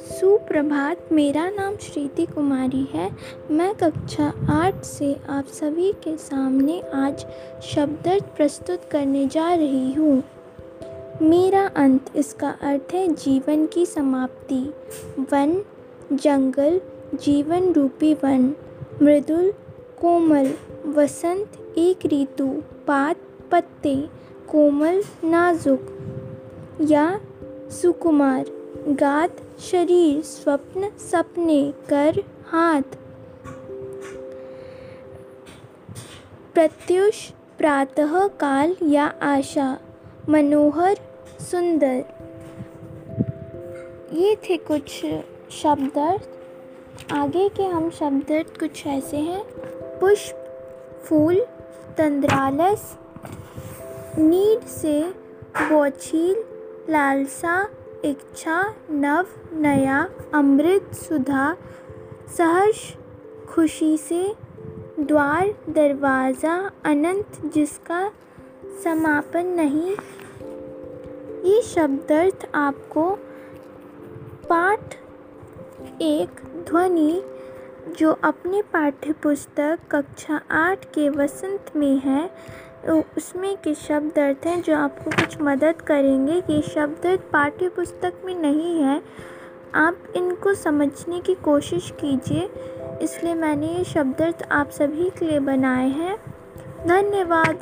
सुप्रभात, मेरा नाम श्रीति कुमारी है। मैं कक्षा आठ से आप सभी के सामने आज शब्दार्थ प्रस्तुत करने जा रही हूँ। मेरा अंत इसका अर्थ है जीवन की समाप्ति। वन, जंगल, जीवन रूपी वन। मृदुल, कोमल, वसंत, एक ऋतु, पात, पत्ते। कोमल, नाजुक या सुकुमार। गात शरीर, स्वप्न सपने, कर हाथ। प्रत्युष प्रातः काल या आशा। मनोहर, सुंदर। ये थे कुछ शब्दार्थ। आगे के हम शब्दार्थ कुछ ऐसे हैं। पुष्प, फूल, तंद्रालस नीड से बोछील, लालसा, इच्छा, नव, नया, अमृत, सुधा, सहर्ष, खुशी से द्वार, दरवाज़ा, अनंत, जिसका समापन नहीं। ये शब्दार्थ आपको पाठ एक ध्वनि जो अपने पाठ्य पुस्तक कक्षा आठ के वसंत में है उसमें के शब्द अर्थ हैं जो आपको कुछ मदद करेंगे। ये शब्द पाठ्य पुस्तक में नहीं है। आप इनको समझने की कोशिश कीजिए। इसलिए मैंने ये शब्द आप सभी के लिए बनाए हैं। धन्यवाद।